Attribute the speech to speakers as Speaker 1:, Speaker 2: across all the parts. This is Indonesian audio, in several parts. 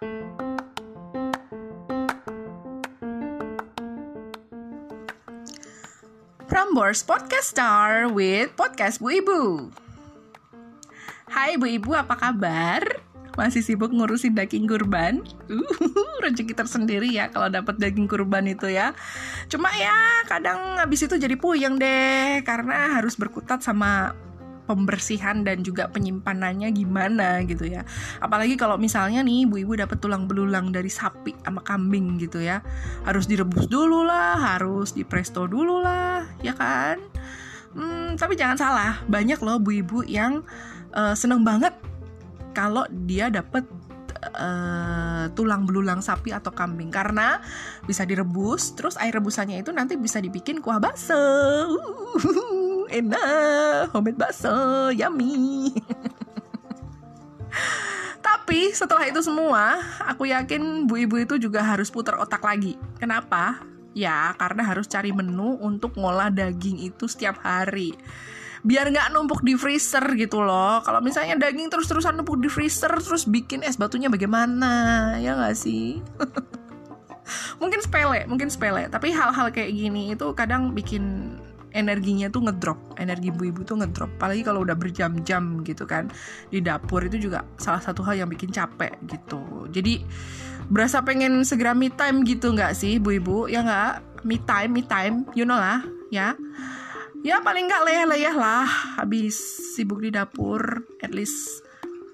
Speaker 1: Prambors Podcast Star with Podcast Bu Ibu. Hai Bu Ibu, apa kabar? Masih sibuk ngurusin daging kurban? Uh, rezeki tersendiri ya kalau dapat daging kurban itu ya. Cuma ya kadang habis itu jadi puyeng deh karena harus berkutat sama pembersihan dan juga penyimpanannya gimana gitu ya. Apalagi kalau misalnya nih ibu-ibu dapat tulang belulang dari sapi sama kambing gitu ya. Harus direbus dulu lah, harus dipresto dulu lah, ya kan? Hmm, tapi jangan salah, banyak loh ibu-ibu yang uh, seneng banget kalau dia dapat uh, tulang belulang sapi atau kambing karena bisa direbus terus air rebusannya itu nanti bisa dibikin kuah bakso uh, enak. Homemade bakso yummy. Tapi setelah itu semua aku yakin bu ibu itu juga harus putar otak lagi. Kenapa? Ya karena harus cari menu untuk ngolah daging itu setiap hari. Biar nggak numpuk di freezer gitu loh. Kalau misalnya daging terus-terusan numpuk di freezer terus bikin es batunya bagaimana? Ya nggak sih? Mungkin sepele mungkin sepele. Tapi hal-hal kayak gini itu kadang bikin energinya tuh ngedrop energi ibu-ibu tuh ngedrop. Apalagi kalau udah berjam-jam gitu kan di dapur itu juga salah satu hal yang bikin capek gitu. Jadi berasa pengen segera me time gitu nggak sih ibu-ibu? Ya nggak? Me time me time. You know lah ya. Ya paling nggak leyeh-leyeh lah habis sibuk di dapur at least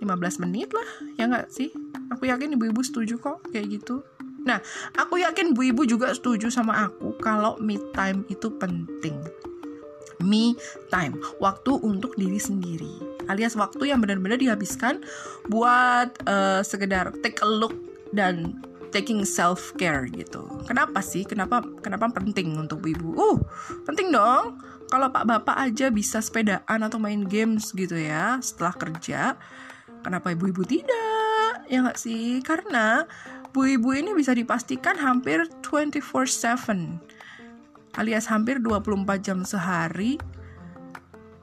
Speaker 1: 15 menit lah ya nggak sih? Aku yakin ibu-ibu setuju kok kayak gitu. Nah aku yakin ibu-ibu juga setuju sama aku kalau me time itu penting me time waktu untuk diri sendiri alias waktu yang benar-benar dihabiskan buat uh, sekedar take a look dan taking self care gitu. Kenapa sih? Kenapa kenapa penting untuk ibu? Uh, penting dong kalau pak bapak aja bisa sepedaan atau main games gitu ya setelah kerja kenapa ibu-ibu tidak ya nggak sih karena ibu-ibu ini bisa dipastikan hampir 24/7 alias hampir 24 jam sehari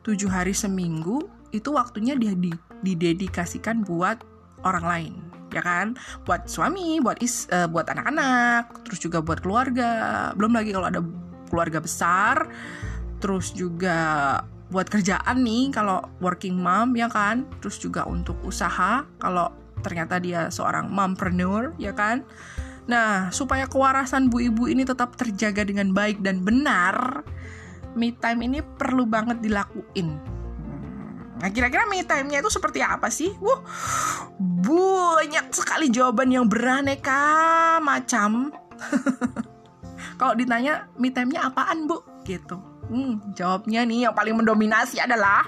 Speaker 1: 7 hari seminggu itu waktunya dia didedikasikan buat orang lain ya kan? Buat suami buat is uh, buat anak-anak terus juga buat keluarga. Belum lagi kalau ada keluarga besar terus juga buat kerjaan nih kalau working mom ya kan? Terus juga untuk usaha kalau ternyata dia seorang mompreneur ya kan nah supaya kewarasan bu ibu ini tetap terjaga dengan baik dan benar me time ini perlu banget dilakuin Nah, kira-kira me time-nya itu seperti apa sih? Wuh, banyak sekali jawaban yang beraneka macam. Kalau ditanya me time-nya apaan, Bu? Gitu. Hmm, jawabnya nih yang paling mendominasi adalah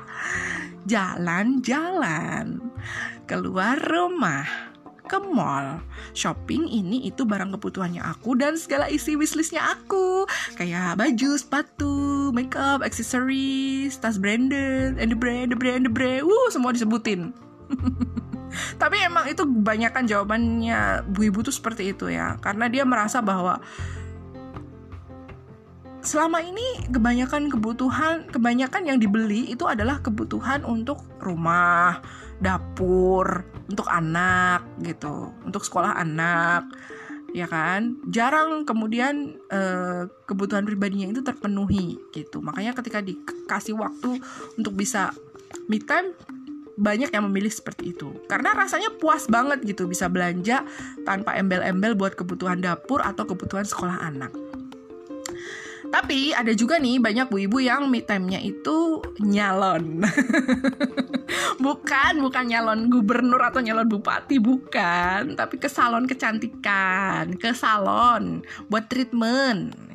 Speaker 1: jalan-jalan, keluar rumah, ke mall, shopping ini itu barang kebutuhannya aku dan segala isi wishlistnya aku. Kayak baju, sepatu, makeup, accessories, tas branded, and the brand, the brand, the brand, uh semua disebutin. Tapi emang itu kebanyakan jawabannya bu ibu tuh seperti itu ya, karena dia merasa bahwa selama ini kebanyakan kebutuhan kebanyakan yang dibeli itu adalah kebutuhan untuk rumah, dapur, untuk anak gitu, untuk sekolah anak. Ya kan? Jarang kemudian eh, kebutuhan pribadinya itu terpenuhi gitu. Makanya ketika dikasih waktu untuk bisa me time banyak yang memilih seperti itu karena rasanya puas banget gitu bisa belanja tanpa embel-embel buat kebutuhan dapur atau kebutuhan sekolah anak. Tapi ada juga nih banyak bu ibu yang me time-nya itu nyalon. bukan, bukan nyalon gubernur atau nyalon bupati, bukan. Tapi ke salon kecantikan, ke salon buat treatment.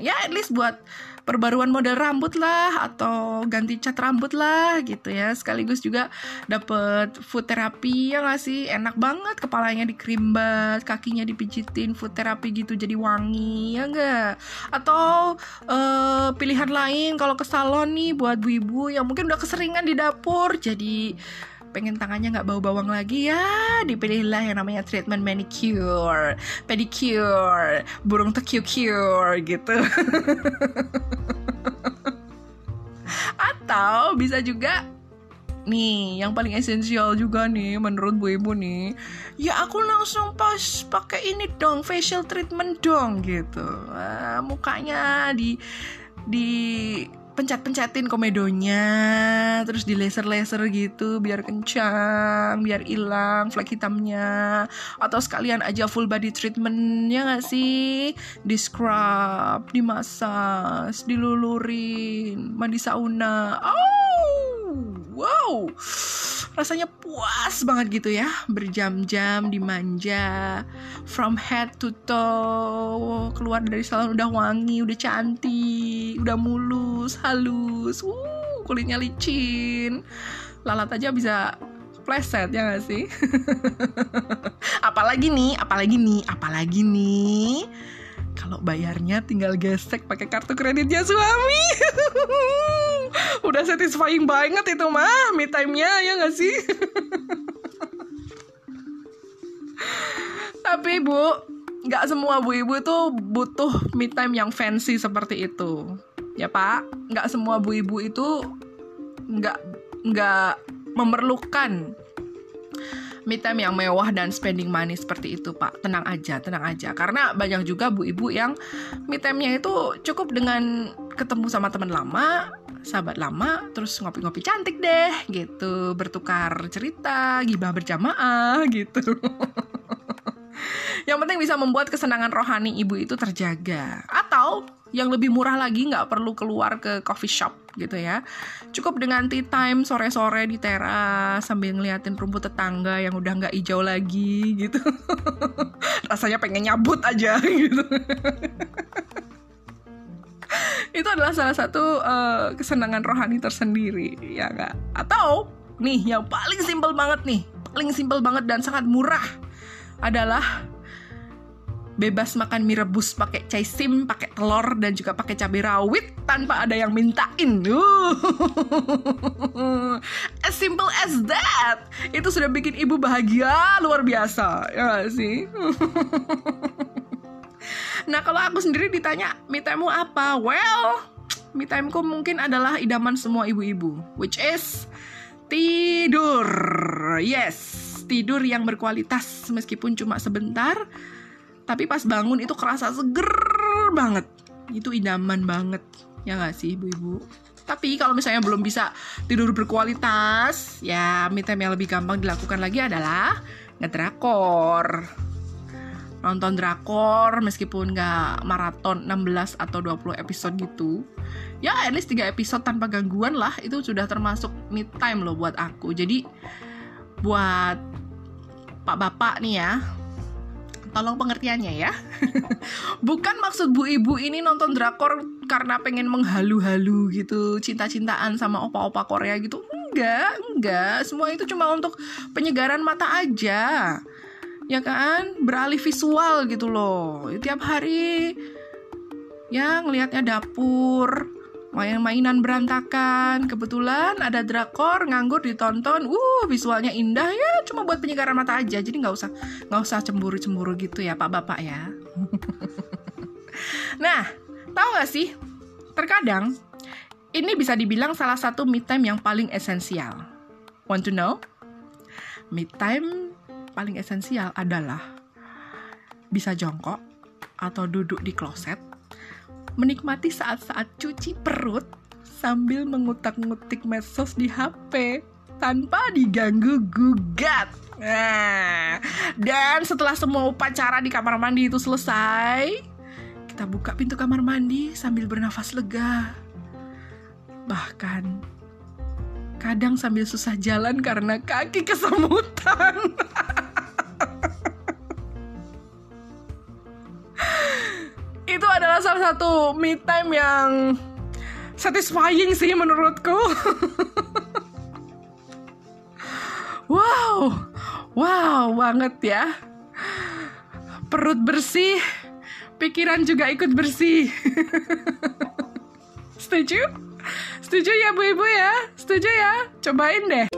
Speaker 1: Ya, at least buat perbaruan model rambut lah atau ganti cat rambut lah gitu ya. Sekaligus juga dapet food therapy ya gak sih? Enak banget kepalanya dikrimbat kakinya dipijitin food therapy gitu jadi wangi ya enggak atau uh, pilihan lain kalau ke salon nih buat bu ibu yang mungkin udah keseringan di dapur jadi pengen tangannya nggak bau bawang lagi ya dipilihlah yang namanya treatment manicure pedicure burung tekiu-kiur gitu. Atau bisa juga nih yang paling esensial juga nih menurut bu ibu nih ya aku langsung pas pakai ini dong facial treatment dong gitu. Nah, mukanya di di pencet-pencetin komedonya terus di laser-laser gitu biar kencang biar hilang flek hitamnya. Atau sekalian aja full body treatmentnya nggak sih? Di scrub dimasas dilulurin mandi sauna. Oh wow rasanya puas banget gitu ya berjam-jam dimanja from head to toe keluar dari salon udah wangi udah cantik udah mulus halus uh, kulitnya licin. Lalat aja bisa pleset ya gak sih? Apalagi nih apalagi nih apalagi nih kalau bayarnya tinggal gesek pakai kartu kreditnya suami udah satisfying banget itu mah. Me time-nya ya gak sih? Tapi bu nggak semua bu ibu itu butuh me time yang fancy seperti itu. Ya pak. Nggak semua bu ibu itu nggak nggak memerlukan me time yang mewah dan spending money seperti itu pak. Tenang aja tenang aja. Karena banyak juga bu ibu yang me time-nya itu cukup dengan ketemu sama teman lama sahabat lama terus ngopi-ngopi cantik deh gitu. Bertukar cerita gibah berjamaah gitu. Yang penting bisa membuat kesenangan rohani ibu itu terjaga. Atau yang lebih murah lagi nggak perlu keluar ke coffee shop gitu ya. Cukup dengan tea time sore-sore di teras sambil ngeliatin rumput tetangga yang udah nggak hijau lagi gitu. Rasanya pengen nyabut aja gitu itu adalah salah satu uh, kesenangan rohani tersendiri ya nggak atau nih yang paling simpel banget nih paling simpel banget dan sangat murah adalah bebas makan mie rebus pakai cai sim, pakai telur dan juga pakai cabai rawit tanpa ada yang mintain. Uh. as simple as that. Itu sudah bikin ibu bahagia luar biasa, ya sih? nah kalau aku sendiri ditanya me time apa? Well, me time-ku mungkin adalah idaman semua ibu-ibu, which is tidur. Yes, tidur yang berkualitas meskipun cuma sebentar tapi pas bangun itu kerasa seger banget itu idaman banget ya gak sih ibu-ibu tapi kalau misalnya belum bisa tidur berkualitas ya me time yang lebih gampang dilakukan lagi adalah ngedrakor nonton drakor meskipun nggak maraton 16 atau 20 episode gitu ya at least 3 episode tanpa gangguan lah itu sudah termasuk me time loh buat aku jadi buat pak bapak nih ya tolong pengertiannya ya. Bukan maksud bu ibu ini nonton drakor karena pengen menghalu-halu gitu, cinta-cintaan sama opa-opa Korea gitu. Enggak, enggak. Semua itu cuma untuk penyegaran mata aja. Ya kan? Beralih visual gitu loh. Tiap hari ya ngelihatnya dapur, main-mainan berantakan. Kebetulan ada drakor nganggur ditonton. Uh visualnya indah ya cuma buat penyegaran mata aja. Jadi nggak usah nggak usah cemburu-cemburu gitu ya pak bapak ya. Nah tahu nggak sih? Terkadang ini bisa dibilang salah satu me time yang paling esensial. Want to know? Me time paling esensial adalah bisa jongkok atau duduk di kloset menikmati saat-saat cuci perut sambil mengutak-ngutik medsos di HP tanpa diganggu gugat. Nah, dan setelah semua upacara di kamar mandi itu selesai, kita buka pintu kamar mandi sambil bernafas lega. Bahkan kadang sambil susah jalan karena kaki kesemutan. satu me time yang satisfying sih menurutku. wow, wow banget ya. Perut bersih, pikiran juga ikut bersih. Setuju? Setuju ya bu ibu ya? Setuju ya? Cobain deh.